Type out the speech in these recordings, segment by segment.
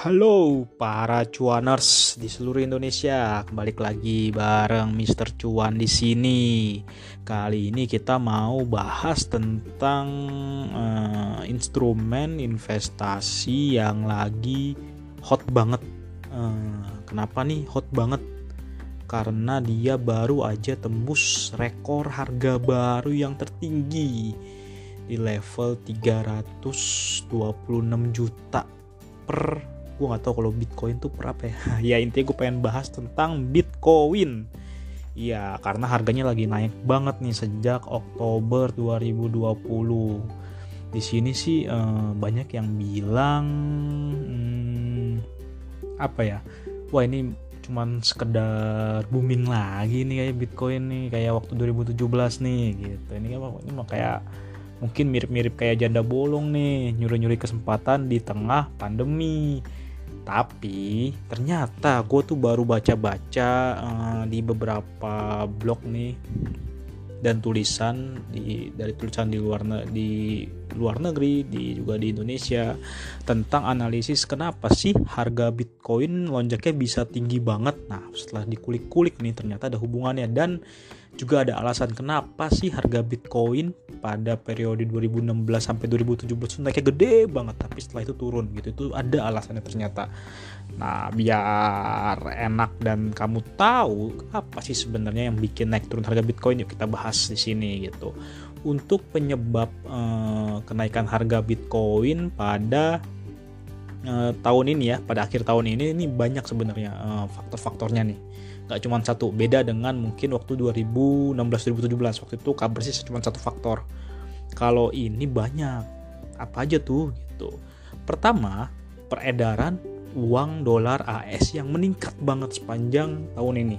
Halo para cuaners di seluruh Indonesia, kembali lagi bareng Mr. Cuan di sini. Kali ini kita mau bahas tentang uh, instrumen investasi yang lagi hot banget. Uh, kenapa nih hot banget? Karena dia baru aja tembus rekor harga baru yang tertinggi di level 326 juta per gue nggak tahu kalau bitcoin tuh per apa ya. Ya intinya gue pengen bahas tentang bitcoin. Ya karena harganya lagi naik banget nih sejak Oktober 2020 di sini sih eh, banyak yang bilang hmm, apa ya wah ini cuman sekedar booming lagi nih kayak bitcoin nih kayak waktu 2017 nih gitu. Ini kan ini mah kayak mungkin mirip-mirip kayak janda bolong nih nyuri-nyuri kesempatan di tengah pandemi tapi ternyata gue tuh baru baca-baca uh, di beberapa blog nih dan tulisan di dari tulisan di luar di luar negeri di juga di Indonesia tentang analisis kenapa sih harga Bitcoin lonjaknya bisa tinggi banget. Nah, setelah dikulik-kulik nih ternyata ada hubungannya dan juga ada alasan kenapa sih harga Bitcoin pada periode 2016 sampai 2017 naiknya gede banget tapi setelah itu turun gitu. Itu ada alasannya ternyata. Nah biar enak dan kamu tahu apa sih sebenarnya yang bikin naik turun harga Bitcoin yuk kita bahas di sini gitu. Untuk penyebab eh, kenaikan harga Bitcoin pada eh, tahun ini ya pada akhir tahun ini ini banyak sebenarnya eh, faktor-faktornya nih nggak cuma satu beda dengan mungkin waktu 2016-2017 waktu itu kabar sih cuma satu faktor. Kalau ini banyak apa aja tuh gitu. Pertama peredaran uang dolar AS yang meningkat banget sepanjang tahun ini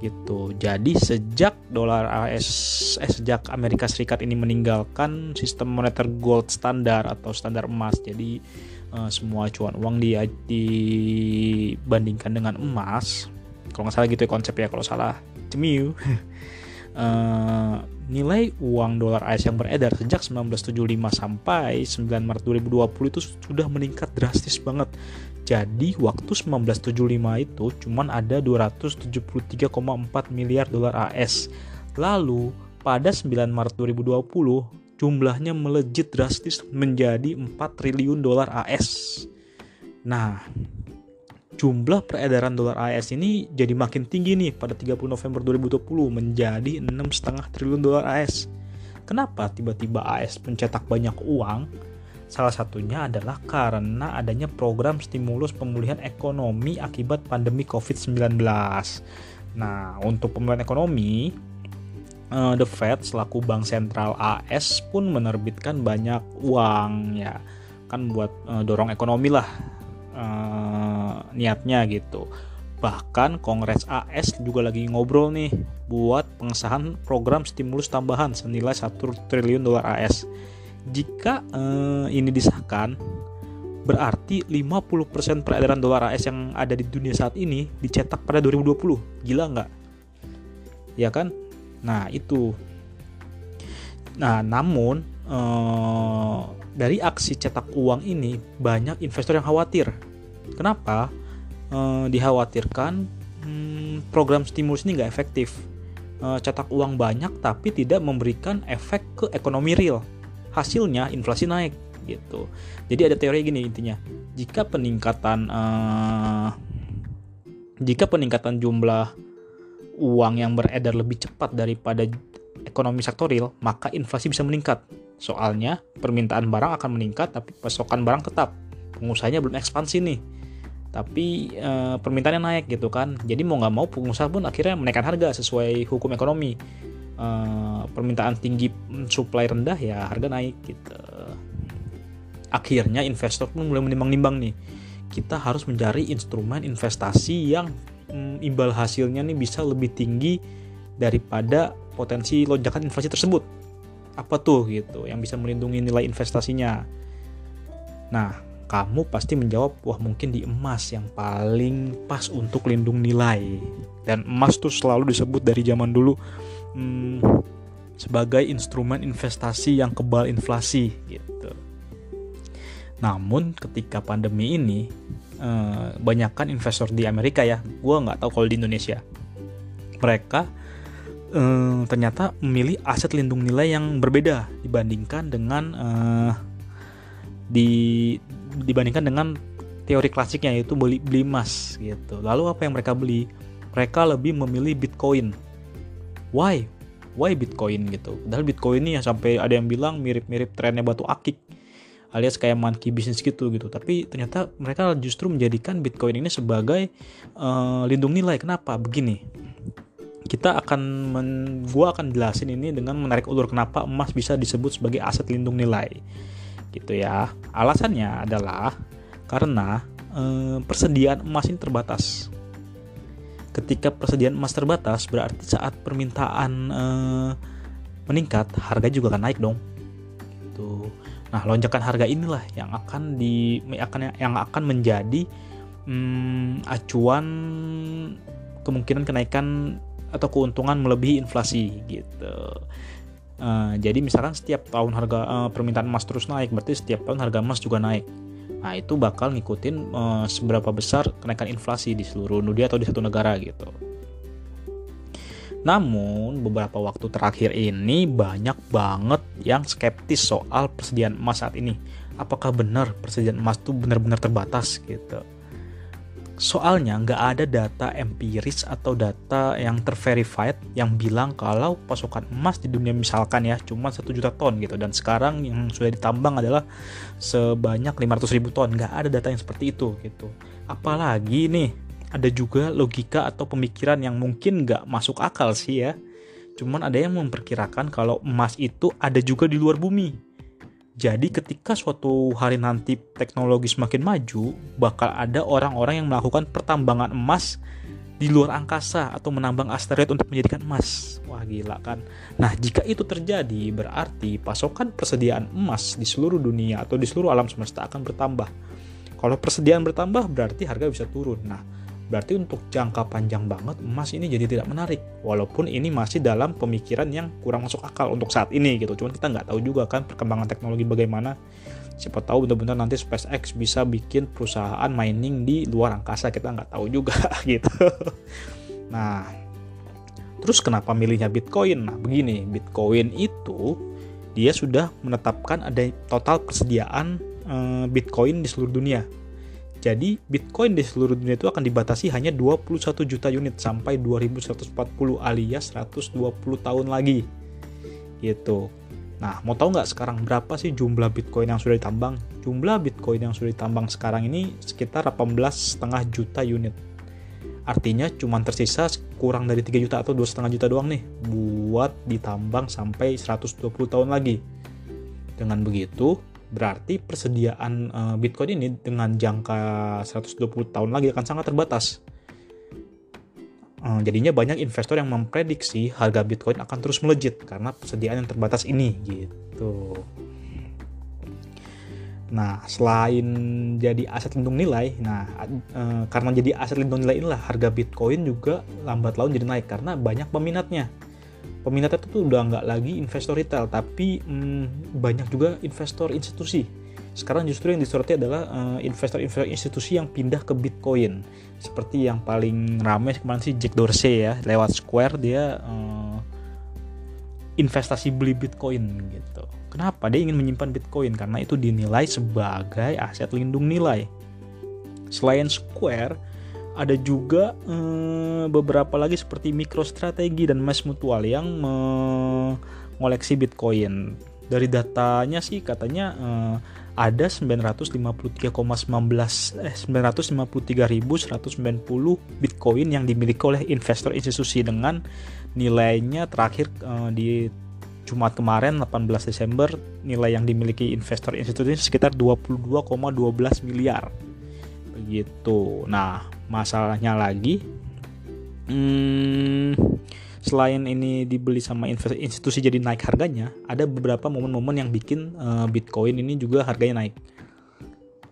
gitu. Jadi sejak dolar AS eh, sejak Amerika Serikat ini meninggalkan sistem moneter gold standar atau standar emas jadi uh, semua acuan uang dia dibandingkan dengan emas kalau nggak salah gitu ya konsep ya kalau salah. Cemiu. Uh, nilai uang dolar AS yang beredar sejak 1975 sampai 9 Maret 2020 itu sudah meningkat drastis banget. Jadi waktu 1975 itu cuman ada 273,4 miliar dolar AS lalu pada 9 Maret 2020 jumlahnya melejit drastis menjadi 4 triliun dolar AS nah jumlah peredaran dolar AS ini jadi makin tinggi nih pada 30 November 2020 menjadi 6,5 triliun dolar AS. Kenapa tiba-tiba AS mencetak banyak uang? Salah satunya adalah karena adanya program stimulus pemulihan ekonomi akibat pandemi COVID-19. Nah, untuk pemulihan ekonomi, uh, The Fed selaku bank sentral AS pun menerbitkan banyak uang ya kan buat uh, dorong ekonomi lah uh, niatnya gitu. Bahkan Kongres AS juga lagi ngobrol nih buat pengesahan program stimulus tambahan senilai 1 triliun dolar AS. Jika uh, ini disahkan, berarti 50% peredaran dolar AS yang ada di dunia saat ini dicetak pada 2020. Gila nggak? Ya kan? Nah, itu. Nah, namun uh, dari aksi cetak uang ini banyak investor yang khawatir Kenapa? E, dikhawatirkan hmm, program stimulus ini nggak efektif. E, cetak uang banyak tapi tidak memberikan efek ke ekonomi real. Hasilnya inflasi naik gitu. Jadi ada teori gini intinya. Jika peningkatan e, jika peningkatan jumlah uang yang beredar lebih cepat daripada ekonomi sektorial, maka inflasi bisa meningkat. Soalnya permintaan barang akan meningkat tapi pasokan barang tetap. Pengusahanya belum ekspansi nih tapi e, permintaannya naik gitu kan. Jadi mau nggak mau pengusaha pun akhirnya menaikkan harga sesuai hukum ekonomi. E, permintaan tinggi supply rendah ya harga naik gitu. Akhirnya investor pun mulai menimbang-nimbang nih. Kita harus mencari instrumen investasi yang mm, imbal hasilnya nih bisa lebih tinggi daripada potensi lonjakan inflasi tersebut. Apa tuh gitu yang bisa melindungi nilai investasinya? Nah kamu pasti menjawab, wah mungkin di emas yang paling pas untuk lindung nilai. Dan emas tuh selalu disebut dari zaman dulu hmm, sebagai instrumen investasi yang kebal inflasi gitu. Namun ketika pandemi ini eh, banyakkan investor di Amerika ya, gue nggak tahu kalau di Indonesia. Mereka eh, ternyata memilih aset lindung nilai yang berbeda dibandingkan dengan eh, di dibandingkan dengan teori klasiknya yaitu beli beli emas gitu. Lalu apa yang mereka beli? Mereka lebih memilih Bitcoin. Why? Why Bitcoin gitu? Padahal Bitcoin ini ya sampai ada yang bilang mirip-mirip trennya batu akik alias kayak monkey business gitu gitu. Tapi ternyata mereka justru menjadikan Bitcoin ini sebagai uh, lindung nilai. Kenapa? Begini. Kita akan men, gua akan jelasin ini dengan menarik ulur kenapa emas bisa disebut sebagai aset lindung nilai. Gitu ya. Alasannya adalah karena eh, persediaan emas ini terbatas. Ketika persediaan emas terbatas, berarti saat permintaan eh, meningkat, harga juga akan naik dong. Gitu. Nah, lonjakan harga inilah yang akan di akan yang akan menjadi hmm, acuan kemungkinan kenaikan atau keuntungan melebihi inflasi gitu. Uh, jadi misalkan setiap tahun harga uh, permintaan emas terus naik, berarti setiap tahun harga emas juga naik. Nah, itu bakal ngikutin uh, seberapa besar kenaikan inflasi di seluruh dunia atau di satu negara gitu. Namun, beberapa waktu terakhir ini banyak banget yang skeptis soal persediaan emas saat ini. Apakah benar persediaan emas itu benar-benar terbatas gitu? Soalnya nggak ada data empiris atau data yang terverified yang bilang kalau pasokan emas di dunia misalkan ya cuma satu juta ton gitu. Dan sekarang yang sudah ditambang adalah sebanyak 500 ribu ton. Nggak ada data yang seperti itu gitu. Apalagi nih ada juga logika atau pemikiran yang mungkin nggak masuk akal sih ya. Cuman ada yang memperkirakan kalau emas itu ada juga di luar bumi jadi ketika suatu hari nanti teknologi semakin maju, bakal ada orang-orang yang melakukan pertambangan emas di luar angkasa atau menambang asteroid untuk menjadikan emas. Wah gila kan. Nah jika itu terjadi berarti pasokan persediaan emas di seluruh dunia atau di seluruh alam semesta akan bertambah. Kalau persediaan bertambah berarti harga bisa turun. Nah Berarti untuk jangka panjang banget emas ini jadi tidak menarik. Walaupun ini masih dalam pemikiran yang kurang masuk akal untuk saat ini gitu. Cuman kita nggak tahu juga kan perkembangan teknologi bagaimana. Siapa tahu benar-benar nanti SpaceX bisa bikin perusahaan mining di luar angkasa kita nggak tahu juga gitu. Nah, terus kenapa milihnya Bitcoin? Nah, begini, Bitcoin itu dia sudah menetapkan ada total persediaan eh, Bitcoin di seluruh dunia jadi Bitcoin di seluruh dunia itu akan dibatasi hanya 21 juta unit sampai 2140 alias 120 tahun lagi. Gitu. Nah, mau tahu nggak sekarang berapa sih jumlah Bitcoin yang sudah ditambang? Jumlah Bitcoin yang sudah ditambang sekarang ini sekitar 18,5 juta unit. Artinya cuma tersisa kurang dari 3 juta atau 2,5 juta doang nih buat ditambang sampai 120 tahun lagi. Dengan begitu, berarti persediaan uh, Bitcoin ini dengan jangka 120 tahun lagi akan sangat terbatas. Uh, jadinya banyak investor yang memprediksi harga Bitcoin akan terus melejit karena persediaan yang terbatas ini gitu. Nah, selain jadi aset lindung nilai, nah uh, karena jadi aset lindung nilai inilah harga Bitcoin juga lambat laun jadi naik karena banyak peminatnya peminatnya itu tuh udah nggak lagi investor retail tapi hmm, banyak juga investor institusi. Sekarang justru yang disoroti adalah uh, investor-investor institusi yang pindah ke Bitcoin. Seperti yang paling ramai kemarin sih Jack Dorsey ya lewat Square dia uh, investasi beli Bitcoin gitu. Kenapa? Dia ingin menyimpan Bitcoin karena itu dinilai sebagai aset lindung nilai. Selain Square ada juga eh, beberapa lagi seperti MicroStrategy dan Mass Mutual yang mengoleksi Bitcoin. Dari datanya sih katanya eh, ada 953,19 eh 953.190 Bitcoin yang dimiliki oleh investor institusi dengan nilainya terakhir eh, di Jumat kemarin 18 Desember nilai yang dimiliki investor institusi sekitar 22,12 miliar begitu. Nah, masalahnya lagi hmm, selain ini dibeli sama institusi jadi naik harganya ada beberapa momen-momen yang bikin uh, Bitcoin ini juga harganya naik.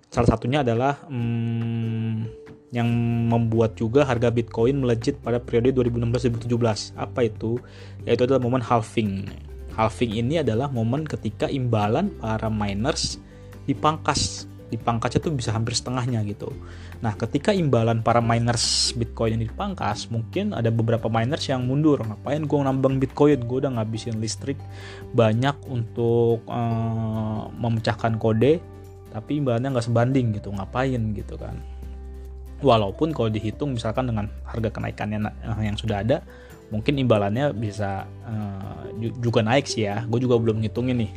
Salah satunya adalah hmm, yang membuat juga harga Bitcoin melejit pada periode 2016-2017 apa itu? Yaitu adalah momen halving. Halving ini adalah momen ketika imbalan para miners dipangkas dipangkasnya tuh bisa hampir setengahnya gitu. Nah, ketika imbalan para miners Bitcoin ini dipangkas, mungkin ada beberapa miners yang mundur. Ngapain gue nambang Bitcoin? Gue udah ngabisin listrik banyak untuk uh, memecahkan kode, tapi imbalannya nggak sebanding gitu. Ngapain gitu kan? Walaupun kalau dihitung misalkan dengan harga kenaikannya eh, yang sudah ada, mungkin imbalannya bisa uh, juga naik sih ya. Gue juga belum ngitungin nih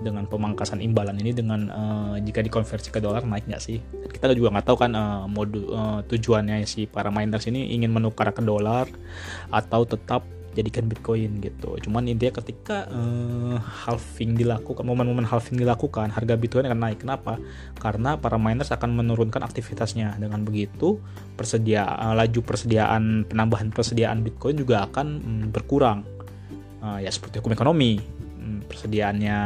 dengan pemangkasan imbalan ini dengan uh, jika dikonversi ke dolar naik nggak sih? Kita juga nggak tahu kan uh, modu uh, tujuannya si para miners ini ingin menukar ke dolar atau tetap jadikan Bitcoin gitu. Cuman intinya ketika uh, halving dilakukan, momen-momen halving dilakukan, harga Bitcoin akan naik. Kenapa? Karena para miners akan menurunkan aktivitasnya. Dengan begitu, persediaan laju persediaan penambahan persediaan Bitcoin juga akan mm, berkurang. Uh, ya seperti hukum ekonomi persediaannya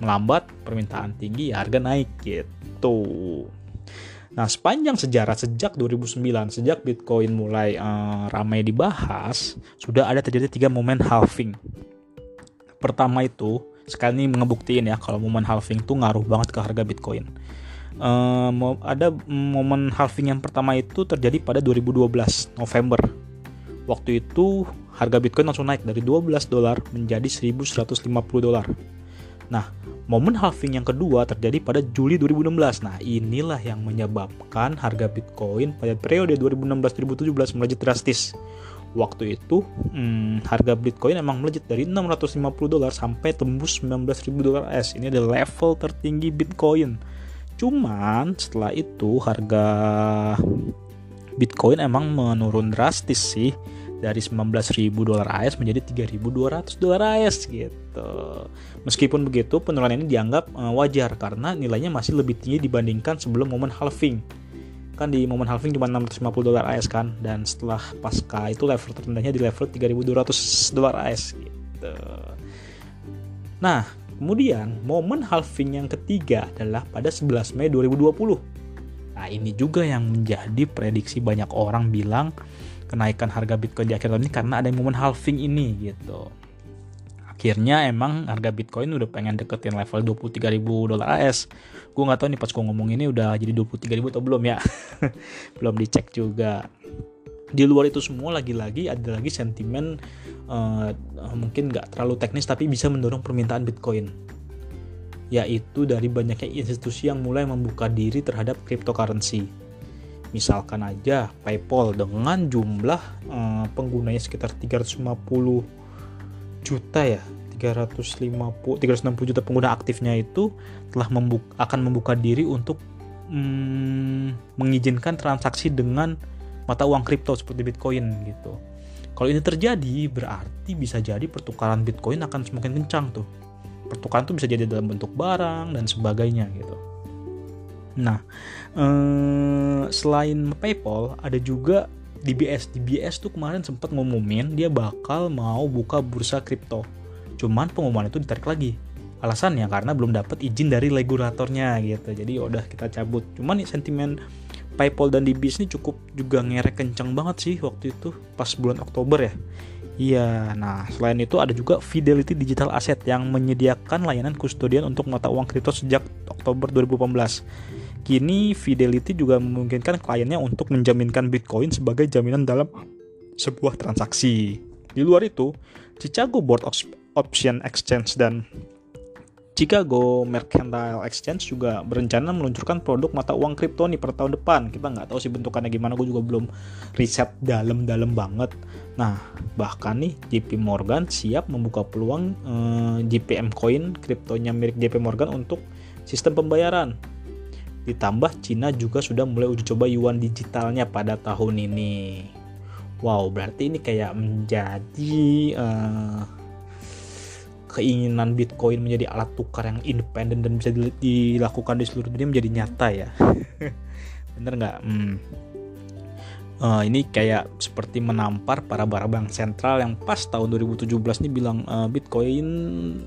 melambat, permintaan tinggi, ya harga naik gitu. Nah, sepanjang sejarah sejak 2009, sejak Bitcoin mulai uh, ramai dibahas, sudah ada terjadi tiga momen halving. Pertama itu, sekali ini ngebuktiin ya kalau momen halving itu ngaruh banget ke harga Bitcoin. Uh, ada momen halving yang pertama itu terjadi pada 2012 November. Waktu itu harga Bitcoin langsung naik dari 12 dolar menjadi 1150 dolar. Nah, momen halving yang kedua terjadi pada Juli 2016. Nah, inilah yang menyebabkan harga Bitcoin pada periode 2016-2017 melejit drastis. Waktu itu, hmm, harga Bitcoin emang melejit dari 650 dolar sampai tembus 19.000 dolar S. Ini adalah level tertinggi Bitcoin. Cuman setelah itu harga Bitcoin emang menurun drastis sih dari 19.000 dolar AS menjadi 3.200 dolar AS gitu. Meskipun begitu, penurunan ini dianggap uh, wajar karena nilainya masih lebih tinggi dibandingkan sebelum momen halving. Kan di momen halving cuma 650 dolar AS kan dan setelah pasca itu level terendahnya di level 3.200 dolar AS gitu. Nah, kemudian momen halving yang ketiga adalah pada 11 Mei 2020. Nah, ini juga yang menjadi prediksi banyak orang bilang kenaikan harga Bitcoin di akhir tahun ini karena ada momen halving ini gitu. Akhirnya emang harga Bitcoin udah pengen deketin level 23.000 dolar AS. Gue nggak tahu nih pas gue ngomong ini udah jadi 23.000 atau belum ya. belum dicek juga. Di luar itu semua lagi-lagi ada lagi sentimen uh, mungkin nggak terlalu teknis tapi bisa mendorong permintaan Bitcoin yaitu dari banyaknya institusi yang mulai membuka diri terhadap cryptocurrency misalkan aja PayPal dengan jumlah uh, penggunanya sekitar 350 juta ya 350 360 juta pengguna aktifnya itu telah membuka, akan membuka diri untuk mm, mengizinkan transaksi dengan mata uang kripto seperti Bitcoin gitu. Kalau ini terjadi berarti bisa jadi pertukaran Bitcoin akan semakin kencang tuh. Pertukaran tuh bisa jadi dalam bentuk barang dan sebagainya gitu. Nah, eh, selain PayPal, ada juga DBS. DBS tuh kemarin sempat ngumumin dia bakal mau buka bursa kripto. Cuman pengumuman itu ditarik lagi. Alasannya karena belum dapat izin dari regulatornya gitu. Jadi ya udah kita cabut. Cuman sentimen PayPal dan DBS ini cukup juga ngerek kencang banget sih waktu itu pas bulan Oktober ya. Iya, nah selain itu ada juga Fidelity Digital Asset yang menyediakan layanan kustodian untuk mata uang kripto sejak Oktober 2018. Kini Fidelity juga memungkinkan kliennya untuk menjaminkan Bitcoin sebagai jaminan dalam sebuah transaksi. Di luar itu, Chicago Board Option Exchange dan Chicago Mercantile Exchange juga berencana meluncurkan produk mata uang kripto nih per tahun depan. Kita nggak tahu sih bentukannya gimana, gue juga belum riset dalam-dalam banget. Nah, bahkan nih JP Morgan siap membuka peluang eh, JPM Coin kriptonya milik JP Morgan untuk sistem pembayaran Ditambah Cina juga sudah mulai uji coba yuan digitalnya pada tahun ini. Wow, berarti ini kayak menjadi uh, keinginan Bitcoin menjadi alat tukar yang independen dan bisa dilakukan di seluruh dunia menjadi nyata ya. Bener nggak? Hmm uh, ini kayak seperti menampar para bank sentral yang pas tahun 2017 ini bilang uh, Bitcoin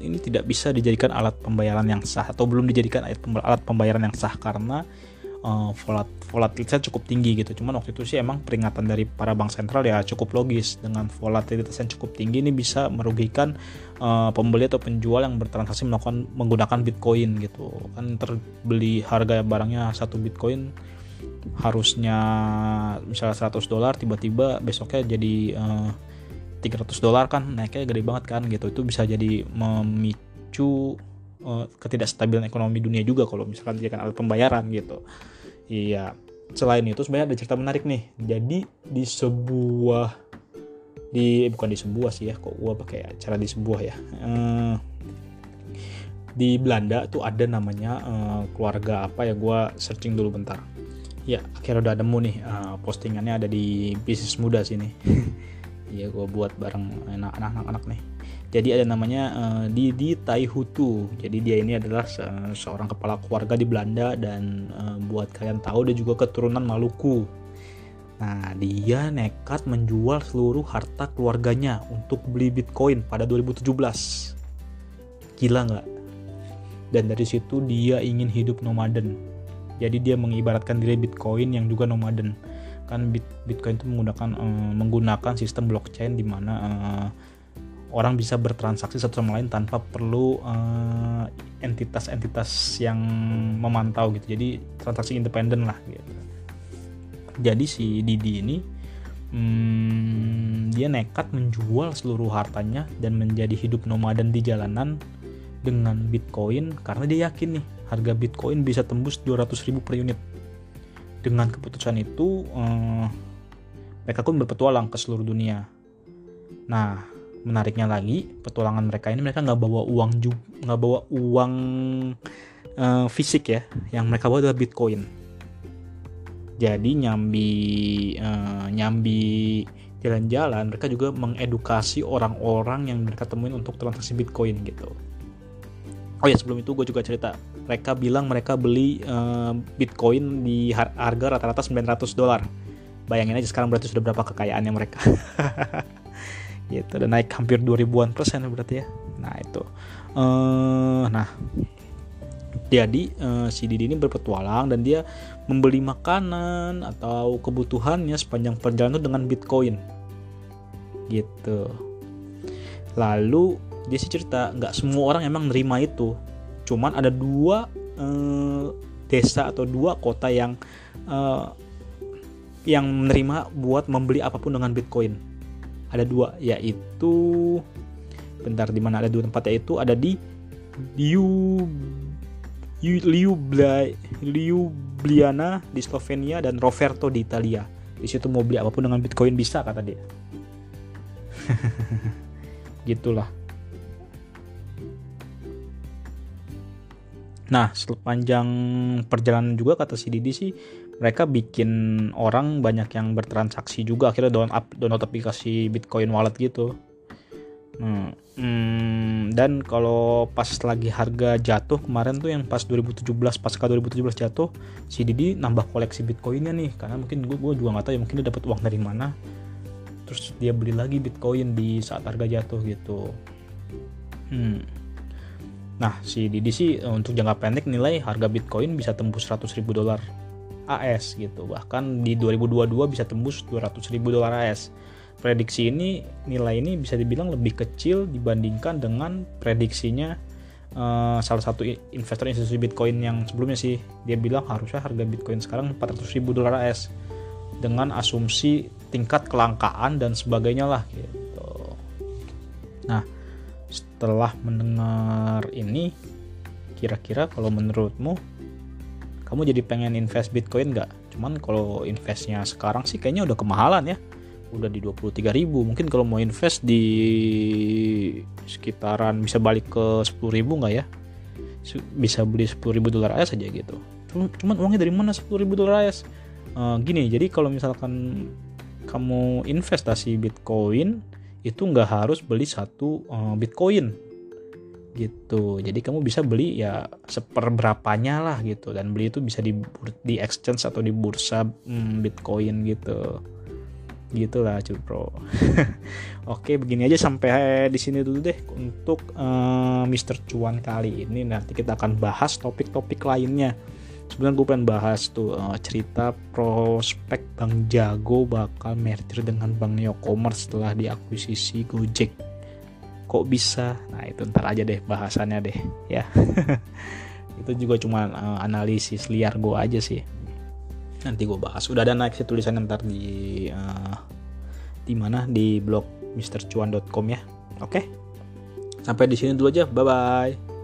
ini tidak bisa dijadikan alat pembayaran yang sah atau belum dijadikan alat pembayaran yang sah karena uh, volat volatilitasnya cukup tinggi gitu. Cuman waktu itu sih emang peringatan dari para bank sentral ya cukup logis dengan volatilitas yang cukup tinggi ini bisa merugikan uh, pembeli atau penjual yang bertransaksi melakukan menggunakan Bitcoin gitu. Kan terbeli harga barangnya satu Bitcoin harusnya misalnya 100 dolar tiba-tiba besoknya jadi uh, 300 dolar kan naiknya gede banget kan gitu itu bisa jadi memicu uh, ketidakstabilan ekonomi dunia juga kalau misalkan dia kan alat pembayaran gitu Iya. Selain itu sebenarnya ada cerita menarik nih. Jadi di sebuah di eh, bukan di sebuah sih ya, kok gua pakai acara di sebuah ya. Uh, di Belanda tuh ada namanya uh, keluarga apa ya gua searching dulu bentar. Ya, akhirnya udah nemu nih uh, postingannya ada di bisnis muda sini. Iya, gua buat bareng anak-anak nih. Jadi ada namanya uh, Didi Taihutu. Jadi dia ini adalah se seorang kepala keluarga di Belanda dan uh, buat kalian tahu dia juga keturunan Maluku. Nah, dia nekat menjual seluruh harta keluarganya untuk beli Bitcoin pada 2017. Gila nggak? Dan dari situ dia ingin hidup nomaden. Jadi dia mengibaratkan diri Bitcoin yang juga nomaden. Kan Bitcoin itu menggunakan uh, menggunakan sistem blockchain di mana uh, orang bisa bertransaksi satu sama lain tanpa perlu uh, entitas-entitas yang memantau gitu jadi transaksi independen lah gitu jadi si Didi ini hmm, dia nekat menjual seluruh hartanya dan menjadi hidup nomaden di jalanan dengan Bitcoin karena dia yakin nih harga Bitcoin bisa tembus 200 ribu per unit. Dengan keputusan itu uh, mereka pun berpetualang ke seluruh dunia. Nah menariknya lagi petualangan mereka ini mereka nggak bawa uang juga nggak bawa uang uh, fisik ya. Yang mereka bawa adalah bitcoin. Jadi nyambi uh, nyambi jalan-jalan mereka juga mengedukasi orang-orang yang mereka temuin untuk transaksi bitcoin gitu oh ya sebelum itu gue juga cerita. Mereka bilang mereka beli uh, bitcoin di harga rata-rata 900 dolar. Bayangin aja sekarang berarti sudah berapa kekayaannya mereka. Gitu dan naik hampir 2000-an persen berarti ya. Nah itu. Uh, nah. Jadi uh, si Didi ini berpetualang dan dia membeli makanan atau kebutuhannya sepanjang perjalanan itu dengan Bitcoin. Gitu. Lalu dia sih cerita nggak semua orang emang nerima itu cuman ada dua uh, desa atau dua kota yang uh, yang menerima buat membeli apa pun dengan Bitcoin ada dua yaitu bentar di mana ada dua tempat yaitu ada di Liu Liubliana di Slovenia dan Roverto di Italia. Di situ mau beli apa pun dengan Bitcoin bisa kata dia. Gitulah. Nah, sepanjang perjalanan juga kata si Didi sih mereka bikin orang banyak yang bertransaksi juga akhirnya download download aplikasi Bitcoin wallet gitu. Hmm, hmm, dan kalau pas lagi harga jatuh kemarin tuh yang pas 2017 pasca 2017 jatuh si Didi nambah koleksi Bitcoinnya nih karena mungkin gue, gue juga nggak tahu ya mungkin dia dapat uang dari mana terus dia beli lagi Bitcoin di saat harga jatuh gitu. Hmm. Nah si Didi sih untuk jangka pendek nilai harga Bitcoin bisa tembus 100 ribu dolar AS gitu. Bahkan di 2022 bisa tembus 200 ribu dolar AS prediksi ini nilai ini bisa dibilang lebih kecil dibandingkan dengan prediksinya uh, salah satu investor institusi Bitcoin yang sebelumnya sih. Dia bilang harusnya harga Bitcoin sekarang 400 ribu dolar AS dengan asumsi tingkat kelangkaan dan sebagainya lah gitu setelah mendengar ini kira-kira kalau menurutmu kamu jadi pengen invest Bitcoin nggak? Cuman kalau investnya sekarang sih kayaknya udah kemahalan ya. Udah di 23 ribu. Mungkin kalau mau invest di sekitaran bisa balik ke 10 ribu nggak ya? Bisa beli 10 ribu dolar AS aja gitu. Cuman uangnya dari mana 10 ribu dolar AS? Uh, gini, jadi kalau misalkan kamu investasi Bitcoin itu nggak harus beli satu uh, Bitcoin. Gitu. Jadi kamu bisa beli ya seperberapanya lah gitu. Dan beli itu bisa di di exchange atau di bursa hmm, bitcoin gitu. Gitulah bro. Oke begini aja sampai di sini dulu deh untuk uh, Mr. Cuan kali ini. Nanti kita akan bahas topik-topik lainnya sebenarnya gue pengen bahas tuh uh, cerita prospek Bank Jago bakal merger dengan Bank Neocommerce setelah diakuisisi Gojek. Kok bisa? Nah itu ntar aja deh bahasannya deh ya. Itu juga cuma uh, analisis liar gue aja sih. Nanti gue bahas. Udah ada naik sih tulisan ntar di uh, di mana? Di blog mistercuan.com ya. Oke? Sampai di sini dulu aja. Bye bye